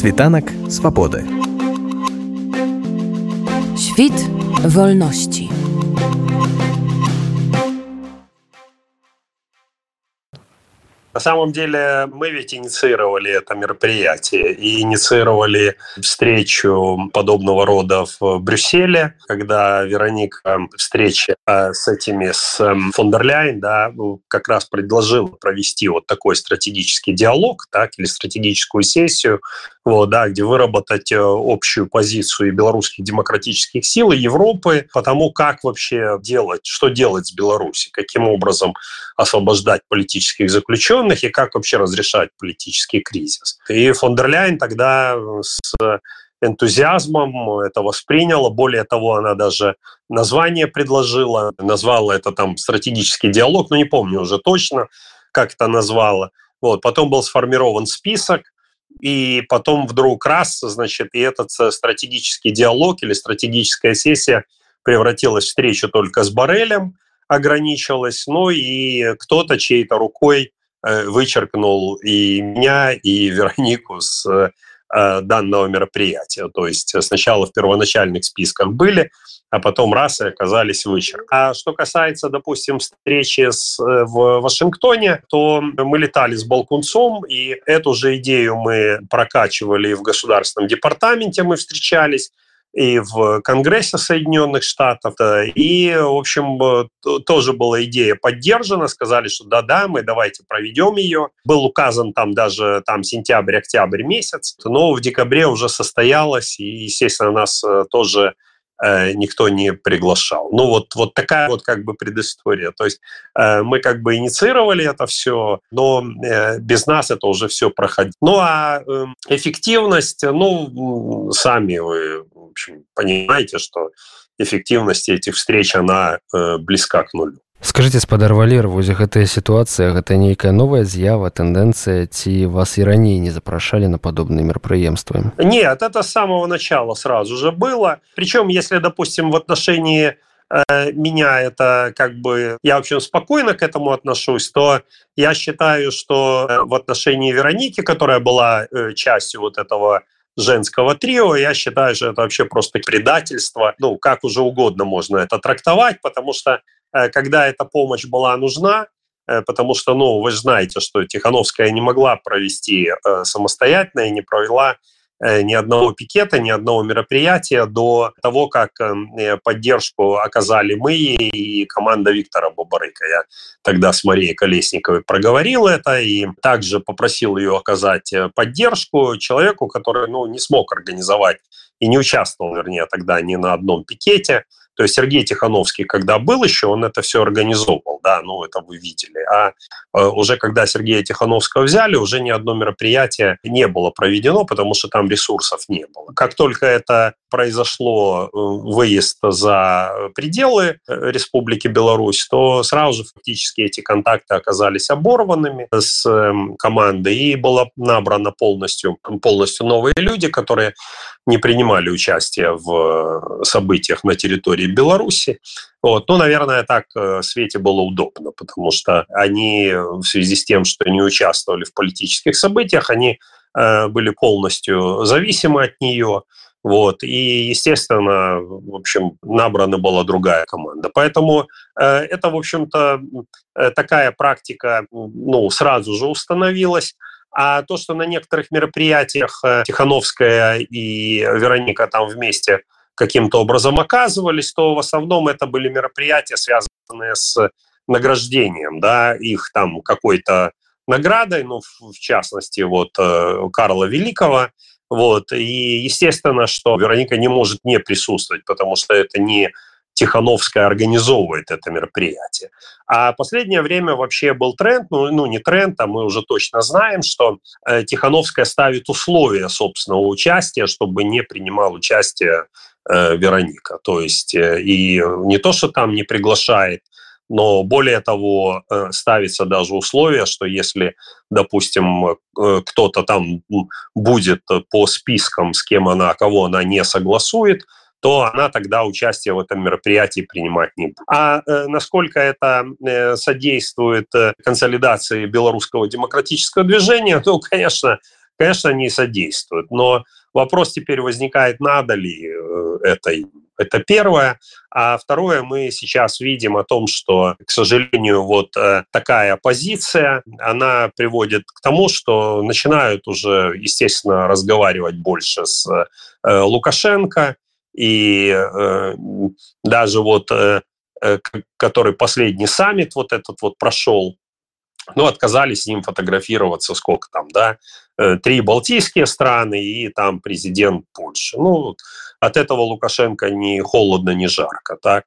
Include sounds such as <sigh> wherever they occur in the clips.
Світанак swobody. Świt wolności. На самом деле мы ведь инициировали это мероприятие и инициировали встречу подобного рода в Брюсселе, когда Вероника встреча э, с этими, с эм, фон дер Ляйн, да, как раз предложила провести вот такой стратегический диалог, так, или стратегическую сессию, вот, да, где выработать э, общую позицию белорусских демократических сил, и Европы по тому, как вообще делать, что делать с Беларусью, каким образом освобождать политических заключенных и как вообще разрешать политический кризис. И фон дер Ляйен тогда с энтузиазмом это восприняла. Более того, она даже название предложила, назвала это там стратегический диалог, но не помню уже точно, как это назвала. Вот. Потом был сформирован список, и потом вдруг раз, значит, и этот стратегический диалог или стратегическая сессия превратилась в встречу только с Барелем, ограничилась, ну и кто-то чьей-то рукой Э, вычеркнул и меня, и <laughs> Веронику с э, данного мероприятия. То есть сначала в первоначальных списках были, а потом раз и оказались вычеркнуты. А что касается, допустим, встречи с, э, в Вашингтоне, то мы летали с Балкунцом, и эту же идею мы прокачивали в Государственном департаменте, мы встречались, и в Конгрессе Соединенных Штатов. И, в общем, э, тоже была идея поддержана, сказали, что да-да, мы давайте проведем ее. Был указан там даже там сентябрь-октябрь месяц, но в декабре уже состоялось, и, естественно, нас э, тоже э, никто не приглашал. Ну вот, вот такая вот как бы предыстория. То есть мы как бы инициировали это все, но без нас это уже все проходило. Ну а эм, эффективность, ну, сами вы общем, понимаете, что эффективность этих встреч, она э, близка к нулю. Скажите, спадар Валер, вось гэтая ситуация, гэта нейкая новая з'ява, тэндэнцыя, ці вас и ранее не запрашалі на подобные меропрыемствы? Нет, это с самого начала сразу же было. Причем, если, допустим, в отношении э, меня это как бы я вообще спокойно к этому отношусь, то я считаю, что э, в отношении Вероники, которая была э, частью вот этого женского трио, я считаю, что это вообще просто предательство. Ну, как уже угодно можно это трактовать, потому что э, когда эта помощь была нужна, э, потому что, ну, вы же знаете, что Тихановская не могла провести э, самостоятельно и не провела ни одного пикета, ни одного мероприятия до того, как эм, э, поддержку оказали мы и команда Виктора Бабарыка. Я тогда с Марией Колесниковой проговорил это и также попросил ее оказать э, поддержку человеку, который ну, не смог организовать и не участвовал, вернее, тогда ни на одном пикете. То есть Сергей Тихановский, когда был еще, он это все организовывал, да, ну это вы видели. А э, уже когда Сергея Тихановского взяли, уже ни одно мероприятие не было проведено, потому что там ресурсов не было. Как только это произошло, э, выезд за пределы э, Республики Беларусь, то сразу же фактически эти контакты оказались оборванными с эм, командой, и было набрано полностью, полностью новые люди, которые не принимали участие в событиях на территории Беларуси. Вот. Ну, наверное, так э, Свете было удобно, потому что они в связи с тем, что не участвовали в политических событиях, они э, были полностью зависимы от нее. Вот. И, естественно, в общем, набрана была другая команда. Поэтому э, это, в общем-то, э, такая практика ну, сразу же установилась. А то, что на некоторых мероприятиях э, Тихановская и Вероника там вместе каким-то образом оказывались, то в основном это были мероприятия, связанные с награждением, да, их там какой-то наградой, ну, в частности, вот э, Карла Великого, вот, и естественно, что Вероника не может не присутствовать, потому что это не Тихановская организовывает это мероприятие. А последнее время вообще был тренд, ну, ну не тренд, а мы уже точно знаем, что э, Тихановская ставит условия собственного участия, чтобы не принимал участие Э, Вероника. То есть э, и не то, что там не приглашает, но более того, э, ставится даже условие, что если, допустим, кто-то там будет по спискам, с кем она, кого она не согласует, то она тогда участие в этом мероприятии принимать не будет. А э, насколько это э, содействует э, консолидации белорусского демократического движения, то, <laughs> конечно, конечно, они содействуют. Но вопрос теперь возникает, надо ли это им. Это первое. А второе, мы сейчас видим о том, что, к сожалению, вот э, такая позиция, она приводит к тому, что начинают уже, естественно, разговаривать больше с э, Лукашенко, и э, даже вот который последний саммит вот этот вот прошел, ну, отказались с ним фотографироваться, сколько там, да, три балтийские страны и там президент Польши. Ну, от этого Лукашенко не холодно, не жарко, так?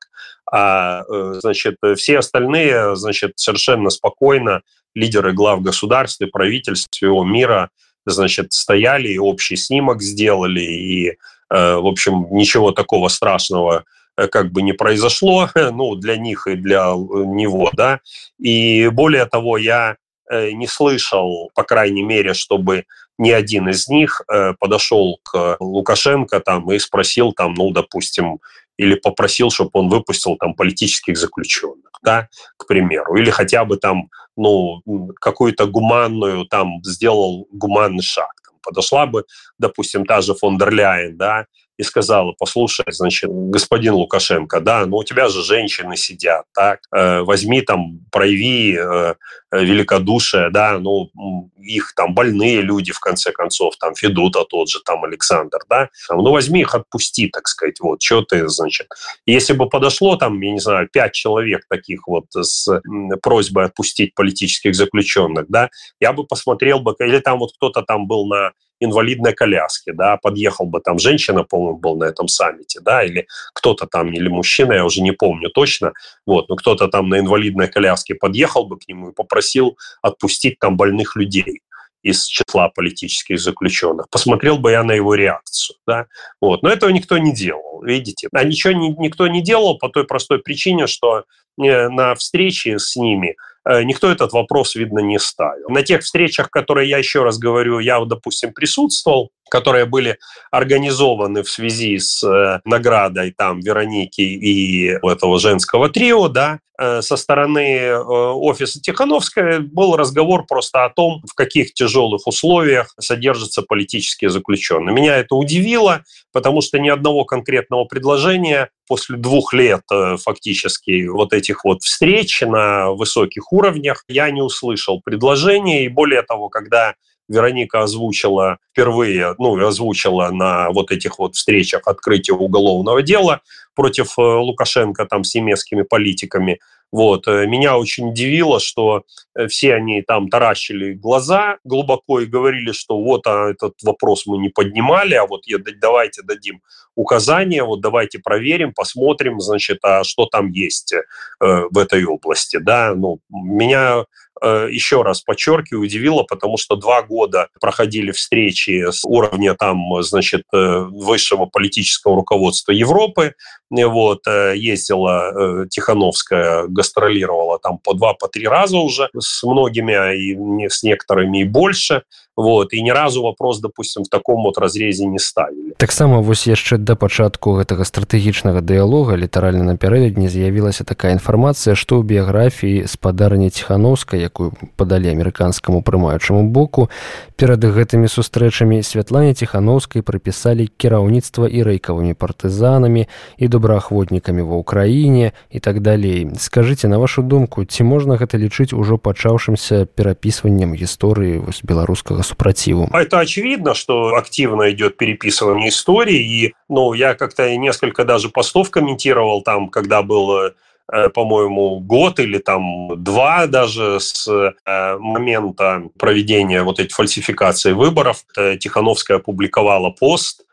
А, э, значит, все остальные, значит, совершенно спокойно лидеры глав государств и правительств всего мира, значит, стояли и общий снимок сделали, и, э, в общем, ничего такого страшного э, как бы не произошло, <laughs> ну, для них и для него, да. И более того, я не слышал, по крайней мере, чтобы ни один из них э, подошел к Лукашенко там и спросил там, ну, допустим, или попросил, чтобы он выпустил там политических заключенных, да, к примеру, или хотя бы там, ну, какую-то гуманную там сделал гуманный шаг, там, подошла бы, допустим, та же фон дер Ляйен, да, и сказала, послушай, значит, господин Лукашенко, да, ну у тебя же женщины сидят, так, э, возьми там, прояви э, великодушие, да, ну их там больные люди, в конце концов, там Федута тот же, там Александр, да, там, ну возьми их, отпусти, так сказать, вот, что ты, значит. Если бы подошло там, я не знаю, пять человек таких вот с просьбой отпустить политических заключенных, да, я бы посмотрел бы, или там вот кто-то там был на инвалидной коляске, да, подъехал бы там женщина, по-моему, был на этом саммите, да, или кто-то там, или мужчина, я уже не помню точно, вот, но кто-то там на инвалидной коляске подъехал бы к нему и попросил отпустить там больных людей из числа политических заключенных. Посмотрел бы я на его реакцию. Да? Вот. Но этого никто не делал, видите. А ничего не, никто не делал по той простой причине, что на встрече с ними – Э, никто этот вопрос, видно, не ставил. На тех встречах, которые я еще раз говорю, я, допустим, присутствовал, которые были организованы в связи с э, наградой там Вероники и этого женского трио, да, э, со стороны э, офиса Тихановской был разговор просто о том, в каких тяжелых условиях содержатся политические заключенные. Меня это удивило, потому что ни одного конкретного предложения после двух лет э, фактически вот этих вот встреч на высоких уровнях я не услышал предложения. И более того, когда Вероника озвучила впервые, ну, озвучила на вот этих вот встречах открытие уголовного дела против э, Лукашенко там с немецкими политиками. Вот. Э, меня очень удивило, что э, все они там таращили глаза глубоко и говорили, что вот а этот вопрос мы не поднимали, а вот давайте дадим указания, вот давайте проверим, посмотрим, значит, а что там есть в этой области. Да? Ну, меня Э, еще раз подчеркиваю, удивило, потому что два года проходили встречи с уровня там, значит, э, высшего политического руководства Европы. Вот, э, ездила Тихановская, гастролировала там по два, по три раза уже с многими, а и с некоторыми и больше вот і ні разу вопрос допустим в таком вот разрезе не ставілі таксама вось яшчэ да пачатку гэтага стратэгічнага дыялога літаральна напярэдадні з'явілася такая інфармацыя што ў біяграфіі спадарні ціхановскай якую падалі амерыканскаму прымаючаму боку перад гэтымі сустрэчамі святлане ціхановскай прыпісалі кіраўніцтва і рэйкавымі партызанамі і добраахвотнікамі ва ўкраіне і так далей скажитеце на вашу думку ці можна гэта лічыць ужо пачаўшымся перапісваннем гісторыі вось беларускага супротиву. Это очевидно, что активно идет переписывание истории. И ну, я как-то несколько даже постов комментировал там, когда был э, по-моему, год или там два даже с э, момента проведения вот этих фальсификаций выборов. Э, Тихановская опубликовала пост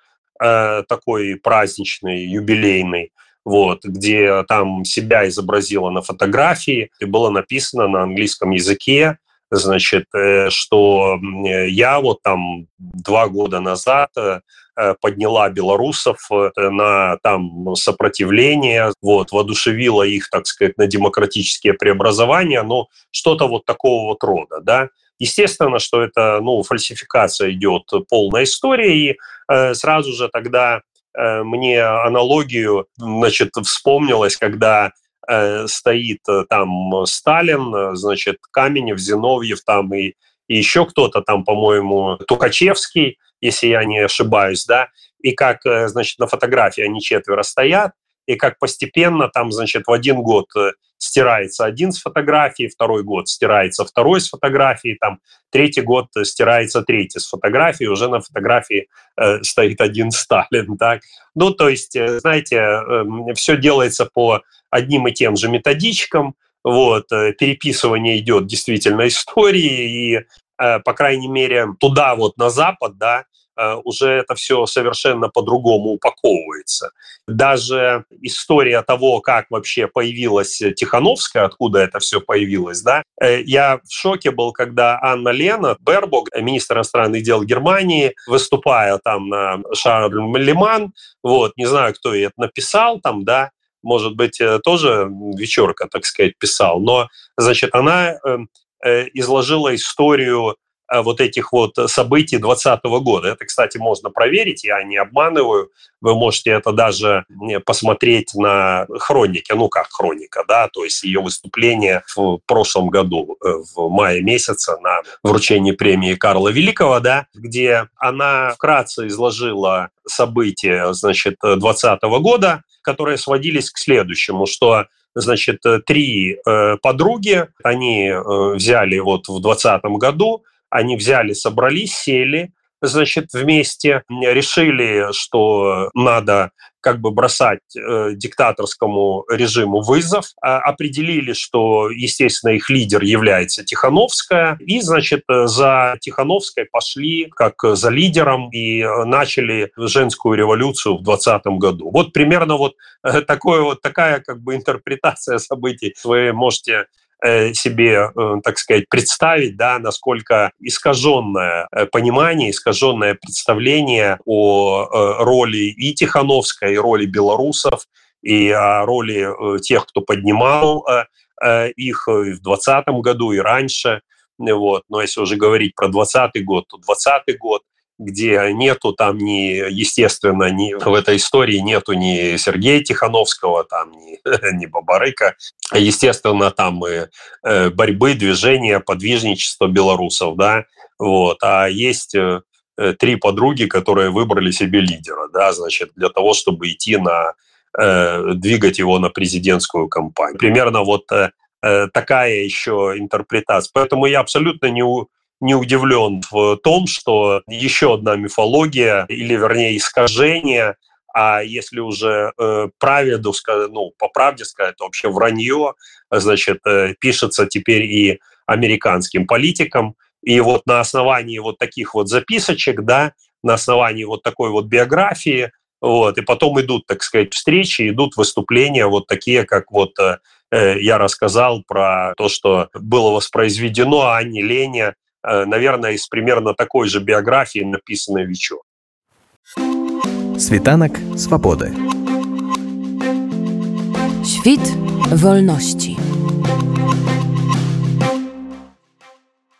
такой праздничный, юбилейный, вот, где там себя изобразила на фотографии, и было написано на английском языке, значит, э, что я вот там два года назад э, э, подняла белорусов на там сопротивление, вот, воодушевила их, так сказать, на демократические преобразования, но что-то вот такого вот рода, да. Естественно, что это, ну, фальсификация идет полная история, и э, сразу же тогда э, мне аналогию, значит, вспомнилось, когда Э, стоит э, там Сталин, э, значит, Каменев, Зиновьев там и и еще кто-то там, по-моему, Тухачевский, если я не ошибаюсь, да, и как, э, значит, на фотографии они четверо стоят, и как постепенно там, значит, в один год э, стирается один с фотографии, второй год стирается второй с фотографии, там, третий год стирается третий с фотографии, уже на фотографии э, стоит один Сталин, <laughs> так. Ну, то есть, э, знаете, э, все делается по одним и тем же методичкам, вот, э, переписывание идет действительно истории, и, э, по крайней мере, туда вот на Запад, да, Э, уже это все совершенно по-другому упаковывается. Даже история того, как вообще появилась Тихановская, откуда это все появилось, да, э, я в шоке был, когда Анна Лена Бербок, министр иностранных дел Германии, выступая там на Шарль Лиман, вот, не знаю, кто ей это написал там, да, может быть, э, тоже вечерка, так сказать, писал, но, значит, она изложила историю Э, вот этих вот событий 2020 года. Это, кстати, можно проверить, я не обманываю. Вы можете это даже посмотреть на хронике, ну как хроника, да, то есть ее выступление в прошлом году, э, в мае месяце на вручении премии Карла Великого, да, где она вкратце изложила события, значит, 2020 года, которые сводились к следующему, что значит, три э, подруги, они э, взяли вот в 2020 году они взяли, собрались, сели, значит, вместе, решили, что надо как бы бросать э, диктаторскому режиму вызов, э, определили, что, естественно, их лидер является Тихановская, и, значит, за Тихановской пошли как за лидером и начали женскую революцию в 2020 году. Вот примерно вот э, такое вот такая как бы интерпретация событий вы можете Э, себе, э, так сказать, представить, да, насколько искаженное э, понимание, искаженное представление о роли и Тихановской, и роли белорусов, и о роли тех, кто поднимал их в 2020 году и раньше. Вот. Но если уже говорить про 2020 год, то 2020 год где нету там ни, естественно, ни, в этой истории нету ни Сергея Тихановского, там, ни, <laughs> ни Бабарыка. Естественно, там и э, борьбы, движения, подвижничество белорусов, да, вот. А есть э, три подруги, которые выбрали себе лидера, да, значит, для того, чтобы идти на э, двигать его на президентскую кампанию. Примерно вот такая еще интерпретация. Поэтому я абсолютно не, не удивлен в том, что еще одна мифология, или вернее искажение, а если уже э, праведу, ну, по правде сказать, то вообще вранье, значит, э, пишется теперь и американским политикам. И вот на основании вот таких вот записочек, да, на основании вот такой вот биографии, вот, и потом идут, так сказать, встречи, идут выступления вот такие, как вот э, я рассказал про то, что было воспроизведено Анне Лене Э, наверное, из примерно такой же биографии, написанной Вичо. Світанок свободы. Świt вольности.